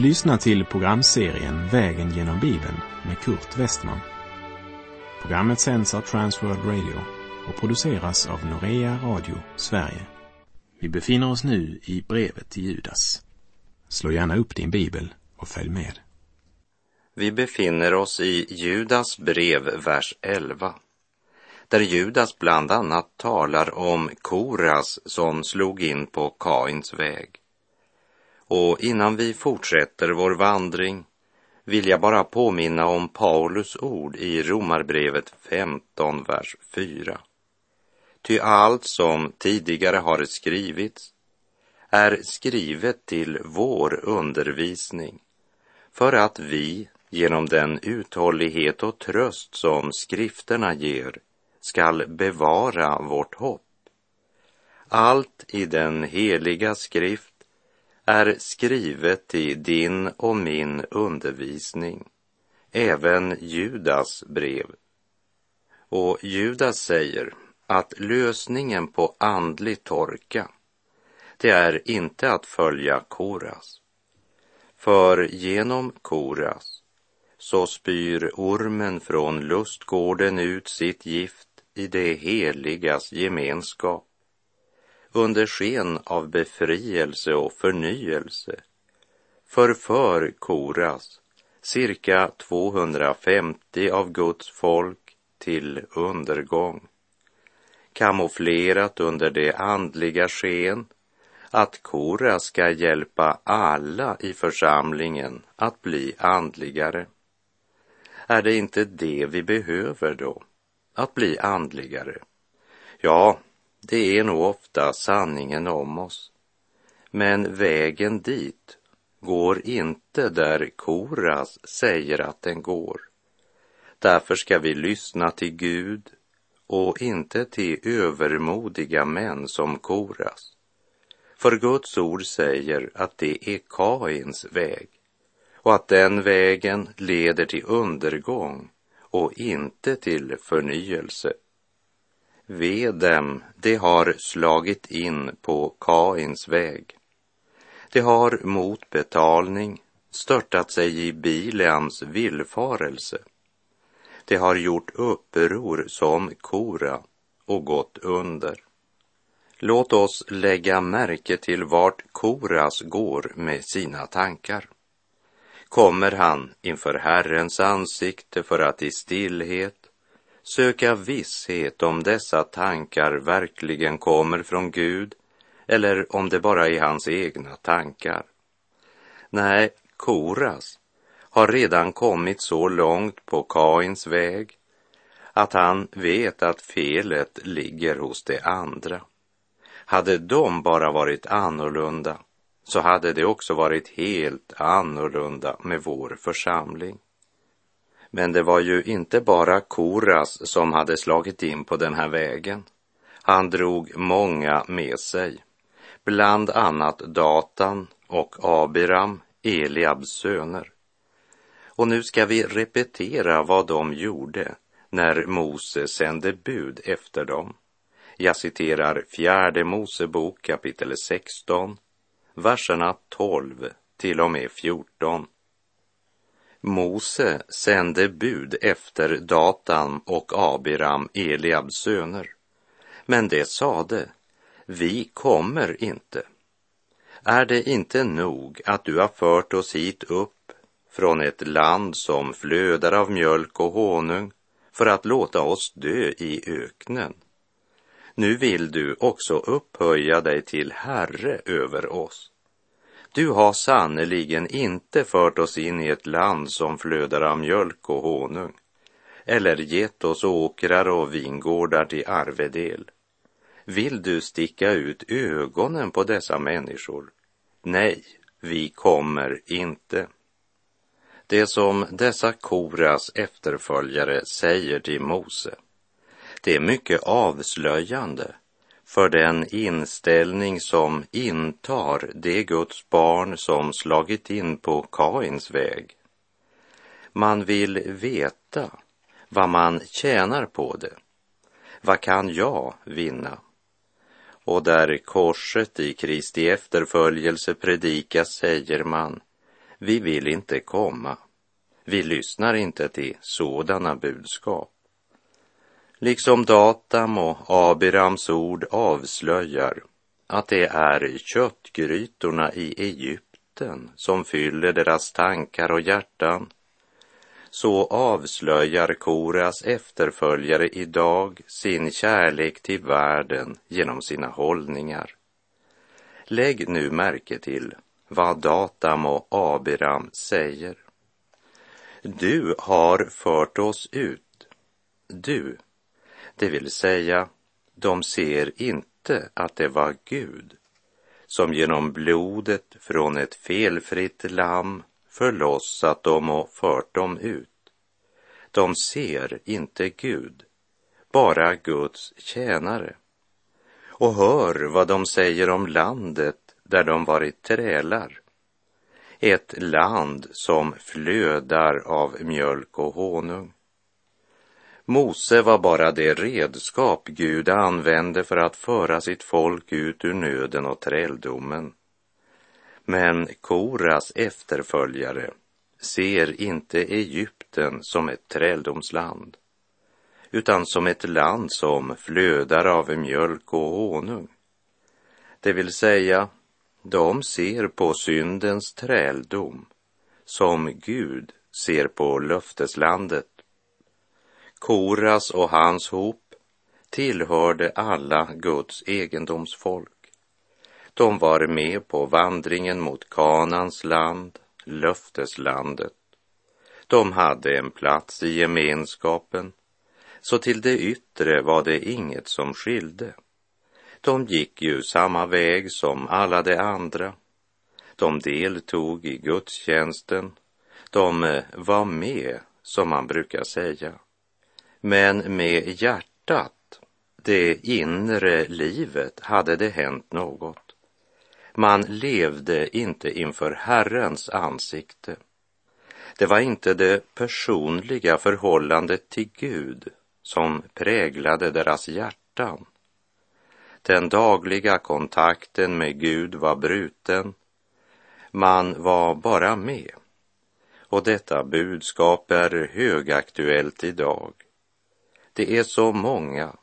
Du lyssnar till programserien Vägen genom Bibeln med Kurt Westman. Programmet sänds av Transworld Radio och produceras av Norea Radio Sverige. Vi befinner oss nu i brevet till Judas. Slå gärna upp din bibel och följ med. Vi befinner oss i Judas brev, vers 11, där Judas bland annat talar om Koras som slog in på Kains väg. Och innan vi fortsätter vår vandring vill jag bara påminna om Paulus ord i Romarbrevet 15, vers 4. Ty allt som tidigare har skrivits är skrivet till vår undervisning för att vi genom den uthållighet och tröst som skrifterna ger skall bevara vårt hopp. Allt i den heliga skrift är skrivet i din och min undervisning, även Judas brev. Och Judas säger att lösningen på andlig torka, det är inte att följa Koras. För genom Koras så spyr ormen från lustgården ut sitt gift i det heligas gemenskap under sken av befrielse och förnyelse förför Koras cirka 250 av Guds folk till undergång. Kamouflerat under det andliga sken att Kora ska hjälpa alla i församlingen att bli andligare. Är det inte det vi behöver då? Att bli andligare? Ja, det är nog ofta sanningen om oss. Men vägen dit går inte där Koras säger att den går. Därför ska vi lyssna till Gud och inte till övermodiga män som Koras. För Guds ord säger att det är Kains väg och att den vägen leder till undergång och inte till förnyelse. Ve dem, de har slagit in på Kains väg. De har mot betalning störtat sig i Bileams villfarelse. De har gjort uppror som Kora och gått under. Låt oss lägga märke till vart Koras går med sina tankar. Kommer han inför Herrens ansikte för att i stillhet söka visshet om dessa tankar verkligen kommer från Gud eller om det bara är hans egna tankar. Nej, Koras har redan kommit så långt på Kains väg att han vet att felet ligger hos de andra. Hade de bara varit annorlunda så hade det också varit helt annorlunda med vår församling. Men det var ju inte bara Koras som hade slagit in på den här vägen. Han drog många med sig, bland annat Datan och Abiram, Eliabs söner. Och nu ska vi repetera vad de gjorde när Mose sände bud efter dem. Jag citerar fjärde Mosebok kapitel 16, verserna 12 till och med 14. Mose sände bud efter Datan och Abiram, Eliabs söner. Men det sade, vi kommer inte. Är det inte nog att du har fört oss hit upp från ett land som flödar av mjölk och honung för att låta oss dö i öknen? Nu vill du också upphöja dig till Herre över oss. Du har sannerligen inte fört oss in i ett land som flödar av mjölk och honung, eller gett oss åkrar och vingårdar till arvedel. Vill du sticka ut ögonen på dessa människor? Nej, vi kommer inte. Det som dessa Koras efterföljare säger till Mose, det är mycket avslöjande för den inställning som intar det Guds barn som slagit in på Kains väg. Man vill veta vad man tjänar på det. Vad kan jag vinna? Och där korset i Kristi efterföljelse predikas säger man, Vi vill inte komma. Vi lyssnar inte till sådana budskap. Liksom Datam och Abirams ord avslöjar att det är köttgrytorna i Egypten som fyller deras tankar och hjärtan, så avslöjar Koras efterföljare idag sin kärlek till världen genom sina hållningar. Lägg nu märke till vad Datam och Abiram säger. Du har fört oss ut. Du, det vill säga, de ser inte att det var Gud som genom blodet från ett felfritt lamm förlossat dem och fört dem ut. De ser inte Gud, bara Guds tjänare. Och hör vad de säger om landet där de varit trälar. Ett land som flödar av mjölk och honung. Mose var bara det redskap Gud använde för att föra sitt folk ut ur nöden och träldomen. Men Koras efterföljare ser inte Egypten som ett träldomsland, utan som ett land som flödar av mjölk och honung. Det vill säga, de ser på syndens träldom som Gud ser på löfteslandet. Koras och hans hop tillhörde alla Guds egendomsfolk. De var med på vandringen mot Kanans land, löfteslandet. De hade en plats i gemenskapen, så till det yttre var det inget som skilde. De gick ju samma väg som alla de andra. De deltog i gudstjänsten. De eh, var med, som man brukar säga. Men med hjärtat, det inre livet, hade det hänt något. Man levde inte inför Herrens ansikte. Det var inte det personliga förhållandet till Gud som präglade deras hjärtan. Den dagliga kontakten med Gud var bruten. Man var bara med. Och detta budskap är högaktuellt idag. Det är så många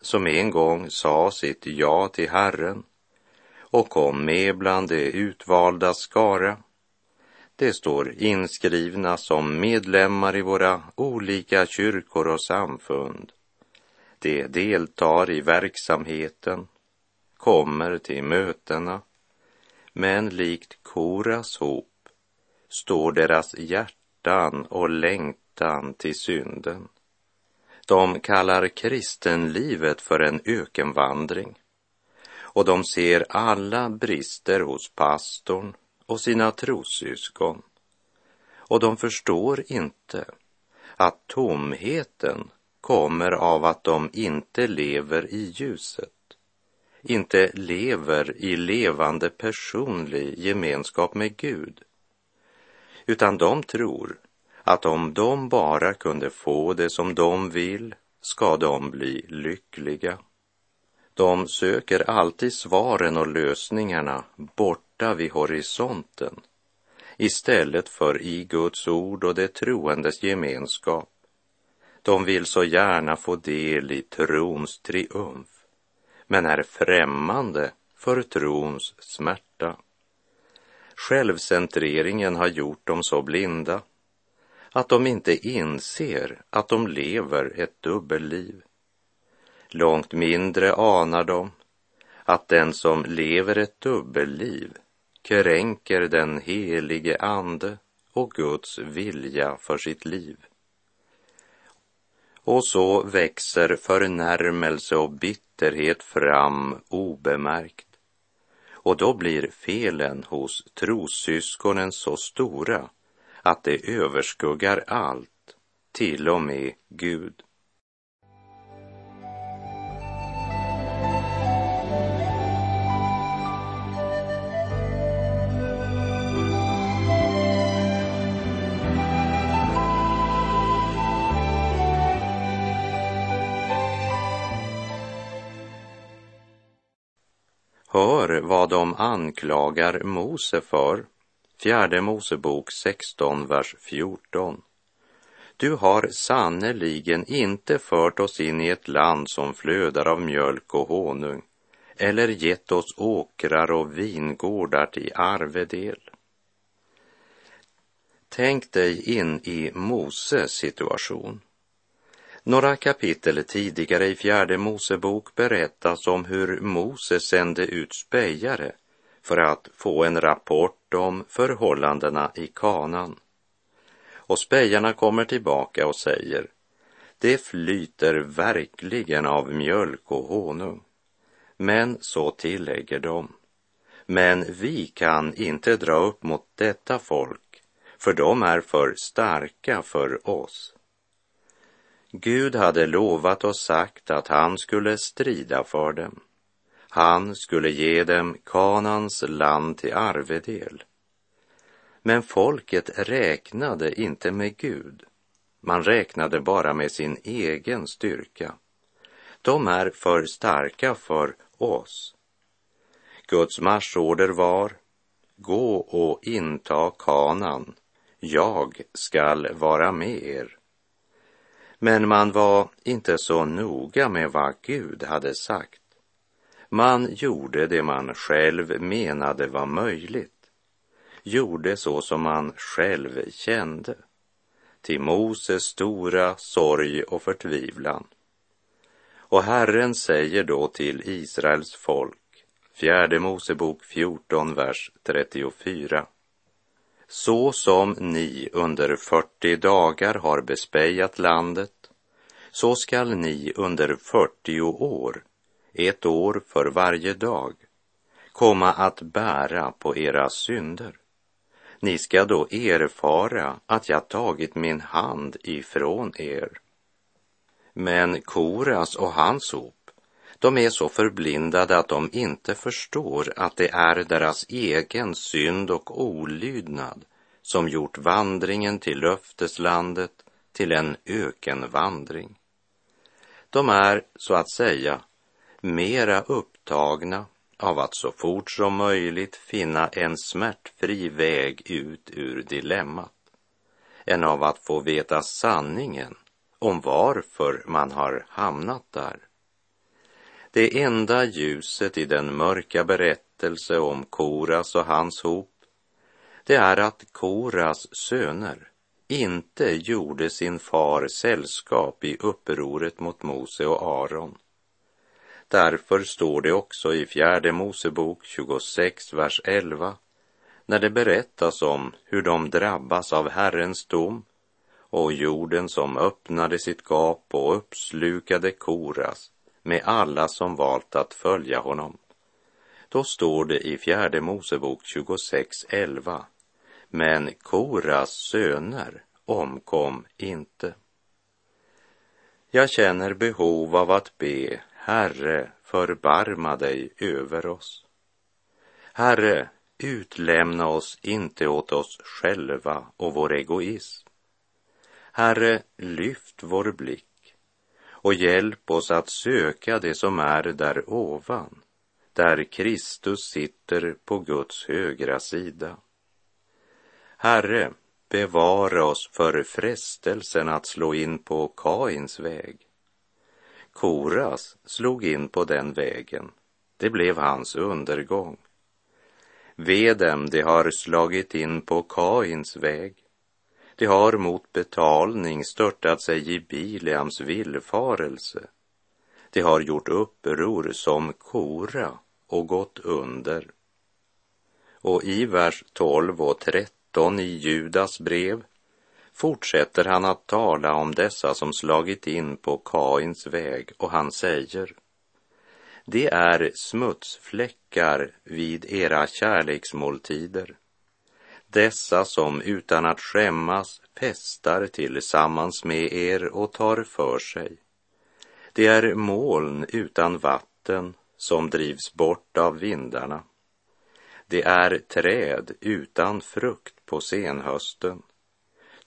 som en gång sa sitt ja till Herren och kom med bland de utvalda skara. De står inskrivna som medlemmar i våra olika kyrkor och samfund. De deltar i verksamheten, kommer till mötena, men likt Koras hop står deras hjärtan och längtan till synden. De kallar kristenlivet för en ökenvandring. Och de ser alla brister hos pastorn och sina trossyskon. Och de förstår inte att tomheten kommer av att de inte lever i ljuset, inte lever i levande personlig gemenskap med Gud, utan de tror att om de bara kunde få det som de vill ska de bli lyckliga. De söker alltid svaren och lösningarna borta vid horisonten istället för i Guds ord och det troendes gemenskap. De vill så gärna få del i trons triumf men är främmande för trons smärta. Självcentreringen har gjort dem så blinda att de inte inser att de lever ett dubbelliv. Långt mindre anar de att den som lever ett dubbelliv kränker den helige ande och Guds vilja för sitt liv. Och så växer förnärmelse och bitterhet fram obemärkt. Och då blir felen hos trossyskonen så stora att det överskuggar allt, till och med Gud. Hör vad de anklagar Mose för Fjärde Mosebok 16, vers 14. Du har sannerligen inte fört oss in i ett land som flödar av mjölk och honung eller gett oss åkrar och vingårdar till arvedel. Tänk dig in i Moses situation. Några kapitel tidigare i fjärde Mosebok berättas om hur Mose sände ut spejare för att få en rapport bortom förhållandena i kanan. Och spejarna kommer tillbaka och säger, det flyter verkligen av mjölk och honung. Men så tillägger de, men vi kan inte dra upp mot detta folk, för de är för starka för oss. Gud hade lovat och sagt att han skulle strida för dem. Han skulle ge dem Kanans land till arvedel. Men folket räknade inte med Gud. Man räknade bara med sin egen styrka. De är för starka för oss. Guds marschorder var Gå och inta kanan, jag skall vara med er. Men man var inte så noga med vad Gud hade sagt. Man gjorde det man själv menade var möjligt, gjorde så som man själv kände, till Moses stora sorg och förtvivlan. Och Herren säger då till Israels folk, fjärde Mosebok 14, vers 34. Så som ni under 40 dagar har bespejat landet, så skall ni under 40 år, ett år för varje dag, komma att bära på era synder. Ni ska då erfara att jag tagit min hand ifrån er men Koras och hans hop, de är så förblindade att de inte förstår att det är deras egen synd och olydnad som gjort vandringen till löfteslandet till en ökenvandring. De är, så att säga, mera upptagna av att så fort som möjligt finna en smärtfri väg ut ur dilemmat än av att få veta sanningen om varför man har hamnat där. Det enda ljuset i den mörka berättelse om Koras och hans hop, det är att Koras söner inte gjorde sin far sällskap i upproret mot Mose och Aron. Därför står det också i fjärde Mosebok 26, vers 11, när det berättas om hur de drabbas av Herrens dom och jorden som öppnade sitt gap och uppslukade Koras med alla som valt att följa honom. Då står det i fjärde Mosebok 26.11. Men Koras söner omkom inte. Jag känner behov av att be, Herre, förbarma dig över oss. Herre, utlämna oss inte åt oss själva och vår egoism Herre, lyft vår blick och hjälp oss att söka det som är där ovan, där Kristus sitter på Guds högra sida. Herre, bevara oss för frestelsen att slå in på Kains väg. Koras slog in på den vägen. Det blev hans undergång. Ve dem, de har slagit in på Kains väg. De har mot betalning störtat sig i Bileams villfarelse. De har gjort uppror som Kora och gått under. Och i vers 12 och 13 i Judas brev fortsätter han att tala om dessa som slagit in på Kains väg och han säger Det är smutsfläckar vid era kärleksmåltider dessa som utan att skämmas festar tillsammans med er och tar för sig. Det är moln utan vatten som drivs bort av vindarna. Det är träd utan frukt på senhösten,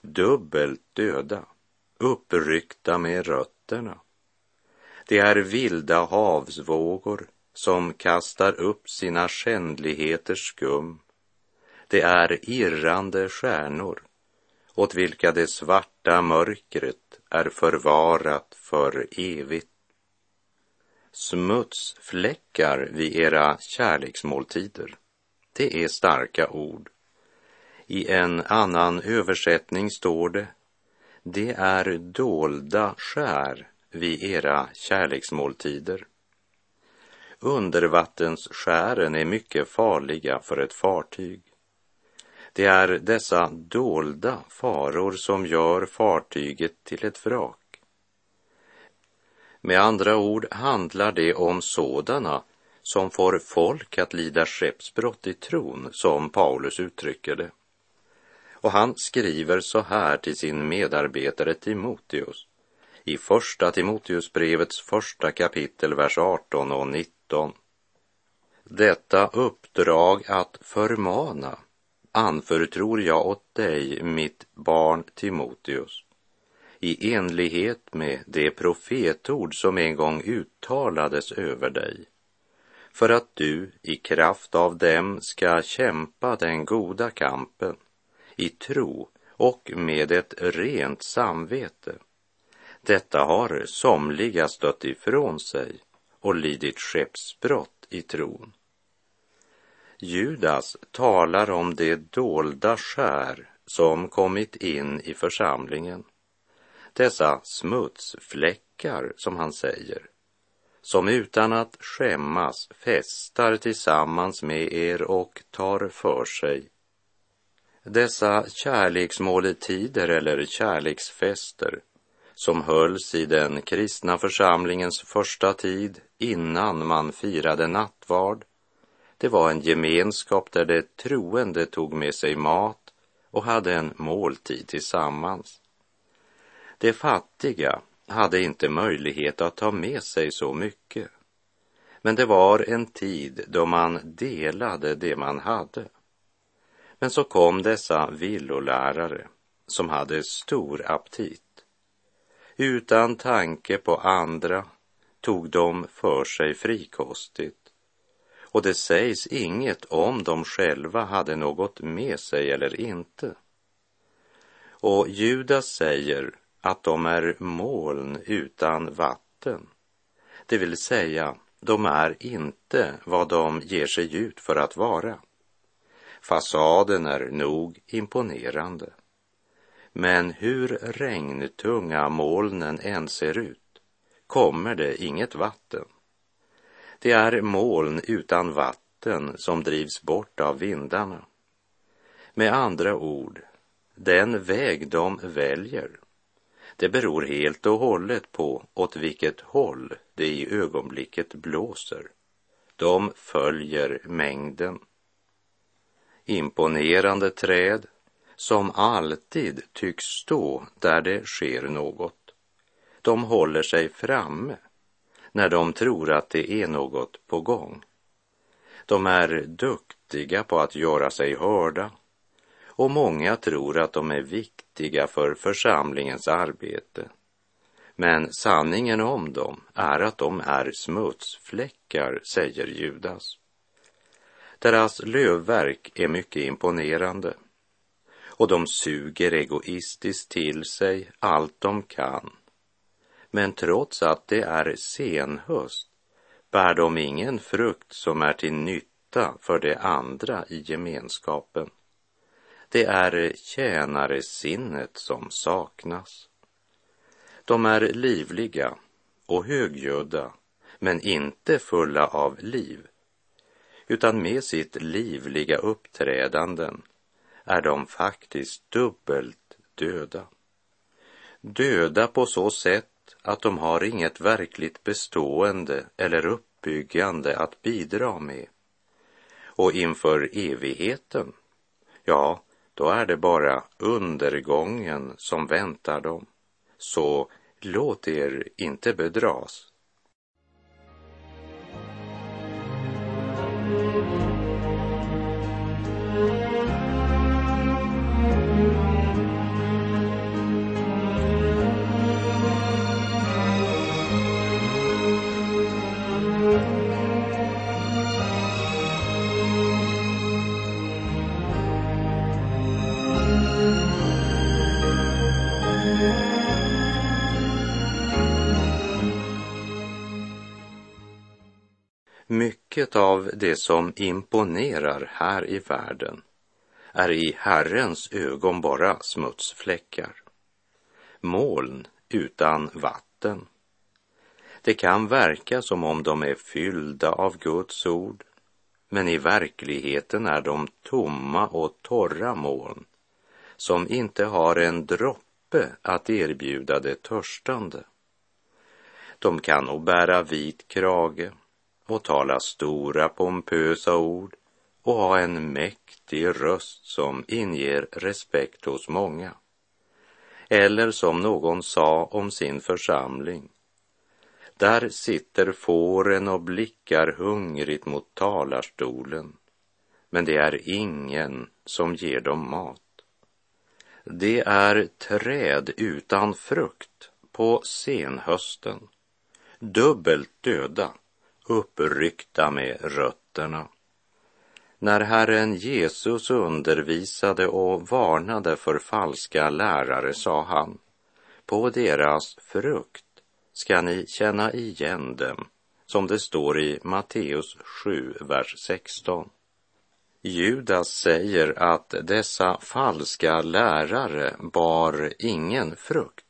dubbelt döda, uppryckta med rötterna. Det är vilda havsvågor som kastar upp sina skändligheters skum Det är irrande stjärnor åt vilka det svarta mörkret är förvarat för evigt. Smutsfläckar vid era kärleksmåltider. Det är starka ord. I en annan översättning står det det är dolda skär vid era kärleksmåltider. Undervattensskären är mycket farliga för ett fartyg. Det är dessa dolda faror som gör fartyget till ett vrak. Med andra ord handlar det om sådana som får folk att lida skeppsbrott i tron, som Paulus uttrycker det. Och han skriver så här till sin medarbetare Timoteus i första Timoteusbrevets första kapitel, vers 18 och 19. Detta uppdrag att förmana anförtror jag åt dig, mitt barn Timoteus, i enlighet med det profetord som en gång uttalades över dig, för att du i kraft av dem ska kämpa den goda kampen i tro och med ett rent samvete. Detta har somliga stött ifrån sig och lidit skeppsbrott i tron. Judas talar om det dolda skär som kommit in i församlingen. Dessa smutsfläckar, som han säger, som utan att skämmas festar tillsammans med er och tar för sig. Dessa kärleksmåltider eller kärleksfester som hölls i den kristna församlingens första tid innan man firade nattvard det var en gemenskap där de troende tog med sig mat och hade en måltid tillsammans. De fattiga hade inte möjlighet att ta med sig så mycket. Men det var en tid då man delade det man hade. Men så kom dessa villolärare som hade stor aptit. Utan tanke på andra tog de för sig frikostigt och det sägs inget om de själva hade något med sig eller inte. Och Judas säger att de är moln utan vatten, det vill säga de är inte vad de ger sig ut för att vara. Fasaden är nog imponerande. Men hur regntunga molnen än ser ut kommer det inget vatten. Det är moln utan vatten som drivs bort av vindarna. Med andra ord, den väg de väljer, det beror helt och hållet på åt vilket håll det i ögonblicket blåser. De följer mängden. Imponerande träd som alltid tycks stå där det sker något. De håller sig framme när de tror att det är något på gång. De är duktiga på att göra sig hörda och många tror att de är viktiga för församlingens arbete. Men sanningen om dem är att de är smutsfläckar, säger Judas. Deras lövverk är mycket imponerande och de suger egoistiskt till sig allt de kan men trots att det är senhöst bär de ingen frukt som är till nytta för de andra i gemenskapen. Det är tjänaresinnet som saknas. De är livliga och högljudda, men inte fulla av liv, utan med sitt livliga uppträdanden är de faktiskt dubbelt döda. Döda på så sätt att de har inget verkligt bestående eller uppbyggande att bidra med. Och inför evigheten, ja, då är det bara undergången som väntar dem. Så låt er inte bedras. Mycket av det som imponerar här i världen är i Herrens ögon bara smutsfläckar. Moln utan vatten. Det kan verka som om de är fyllda av Guds ord, men i verkligheten är de tomma och torra moln som inte har en droppe att erbjuda det törstande. De kan nog bära vit krage och tala stora pompösa ord och ha en mäktig röst som inger respekt hos många. Eller som någon sa om sin församling. Där sitter fåren och blickar hungrigt mot talarstolen, men det är ingen som ger dem mat. Det är träd utan frukt på senhösten, dubbelt döda, uppryckta med rötterna. När Herren Jesus undervisade och varnade för falska lärare sa han, på deras frukt ska ni känna igen dem, som det står i Matteus 7, vers 16. Judas säger att dessa falska lärare bar ingen frukt.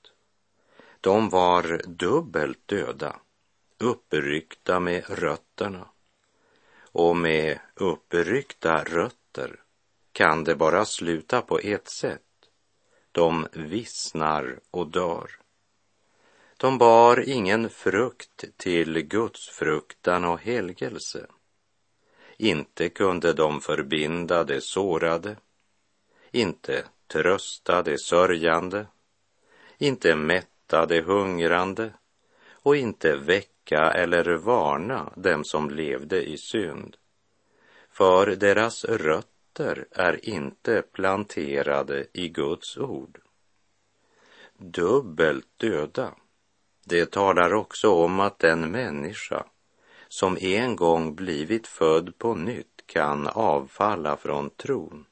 De var dubbelt döda, uppryckta med rötterna. Och med uppryckta rötter kan det bara sluta på ett sätt. De vissnar och dör. De bar ingen frukt till Guds fruktan och helgelse. Inte kunde de förbinda det sårade, inte trösta det sörjande, inte mätta det hungrande och inte väcka eller varna dem som levde i synd. För deras rötter är inte planterade i Guds ord. Dubbelt döda, det talar också om att den människa som en gång blivit född på nytt kan avfalla från tron.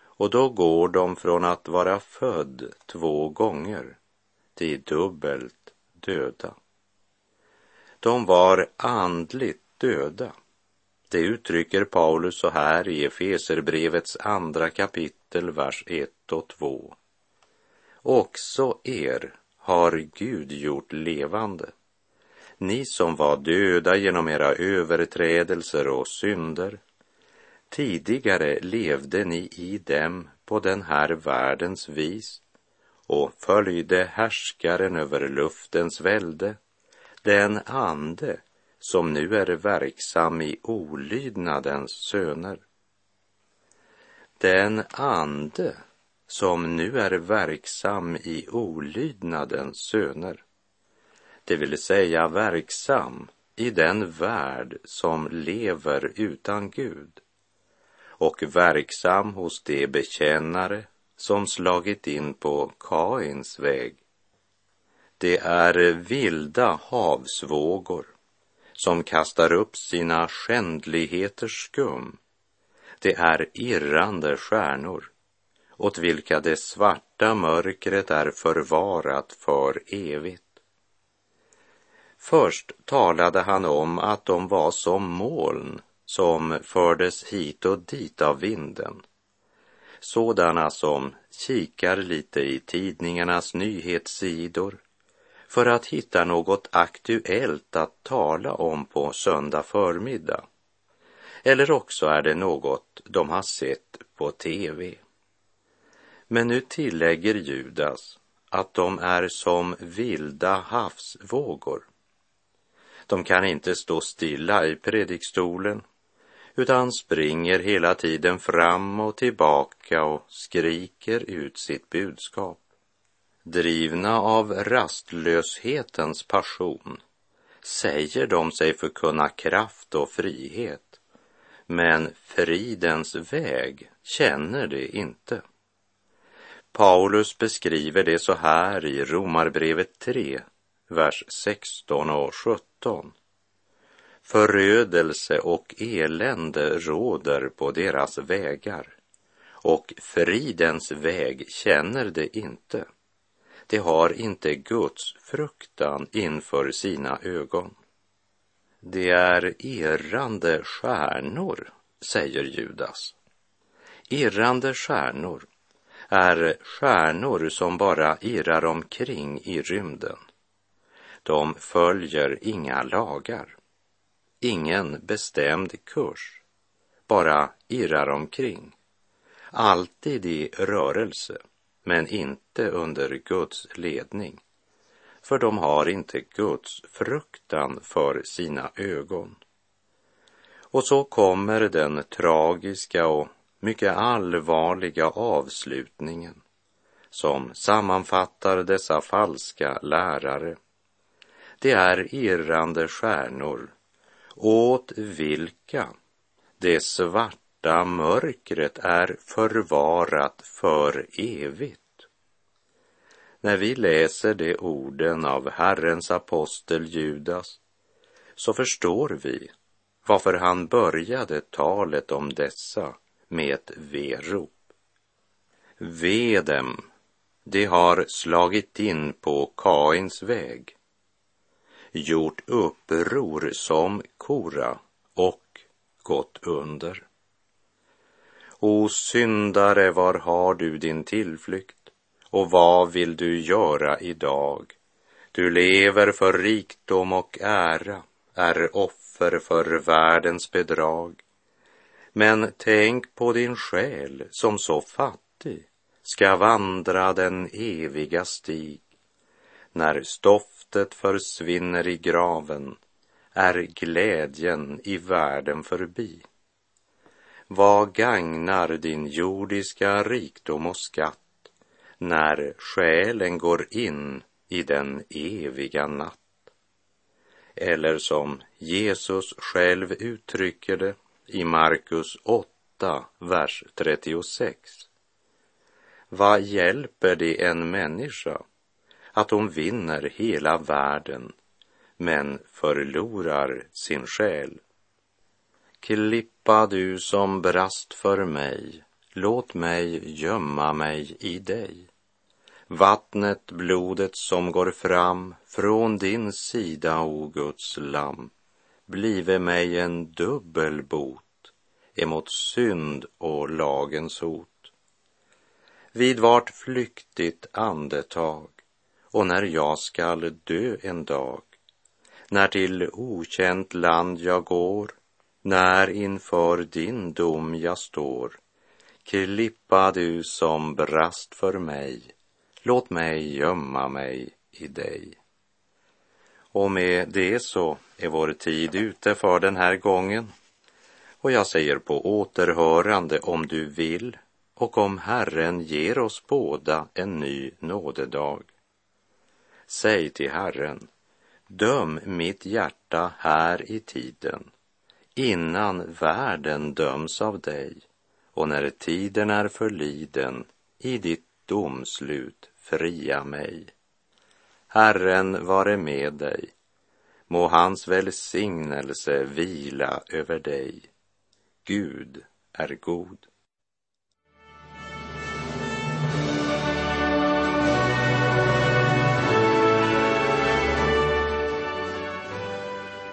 Och då går de från att vara född två gånger till dubbelt döda. De var andligt döda. Det uttrycker Paulus så här i Efeserbrevets andra kapitel, vers 1 och 2. Också er har Gud gjort levande ni som var döda genom era överträdelser och synder. Tidigare levde ni i dem på den här världens vis och följde härskaren över luftens välde, den ande som nu är verksam i olydnadens söner. Den ande som nu är verksam i olydnadens söner det vill säga verksam i den värld som lever utan Gud och verksam hos de bekännare som slagit in på Kains väg. Det är vilda havsvågor som kastar upp sina skändligheters skum. Det är irrande stjärnor åt vilka det svarta mörkret är förvarat för evigt. Först talade han om att de var som moln som fördes hit och dit av vinden. Sådana som kikar lite i tidningarnas nyhetssidor för att hitta något aktuellt att tala om på söndag förmiddag. Eller också är det något de har sett på tv. Men nu tillägger Judas att de är som vilda havsvågor de kan inte stå stilla i predikstolen utan springer hela tiden fram och tillbaka och skriker ut sitt budskap. Drivna av rastlöshetens passion säger de sig förkunna kraft och frihet, men fridens väg känner de inte. Paulus beskriver det så här i Romarbrevet 3, vers 16 och 17. Förödelse och elände råder på deras vägar och fridens väg känner de inte. De har inte Guds fruktan inför sina ögon. det är irrande stjärnor, säger Judas. Irrande stjärnor är stjärnor som bara irrar omkring i rymden. De följer inga lagar, ingen bestämd kurs, bara irrar omkring. Alltid i rörelse, men inte under Guds ledning. För de har inte Guds fruktan för sina ögon. Och så kommer den tragiska och mycket allvarliga avslutningen som sammanfattar dessa falska lärare. Det är irrande stjärnor åt vilka det svarta mörkret är förvarat för evigt. När vi läser de orden av Herrens apostel Judas så förstår vi varför han började talet om dessa med ett verop. Ve dem, de har slagit in på Kains väg, gjort uppror som Kora och gått under. O syndare, var har du din tillflykt? Och vad vill du göra idag? Du lever för rikdom och ära, är offer för världens bedrag. Men tänk på din själ som så fattig ska vandra den eviga stig. När stoftet försvinner i graven är glädjen i världen förbi. Vad gagnar din jordiska rikdom och skatt när själen går in i den eviga natt? Eller som Jesus själv uttrycker det i Markus 8, vers 36. Vad hjälper det en människa att hon vinner hela världen men förlorar sin själ? Klippa du som brast för mig, låt mig gömma mig i dig. Vattnet, blodet som går fram från din sida, o Guds lam, blive mig en dubbel bot emot synd och lagens hot. Vid vart flyktigt andetag och när jag skall dö en dag, när till okänt land jag går, när inför din dom jag står, klippa du som brast för mig, låt mig gömma mig i dig. Och med det så är vår tid ute för den här gången. Och jag säger på återhörande om du vill och om Herren ger oss båda en ny nådedag. Säg till Herren, döm mitt hjärta här i tiden innan världen döms av dig och när tiden är förliden i ditt domslut fria mig. Herren vare med dig. Må hans välsignelse vila över dig. Gud är god.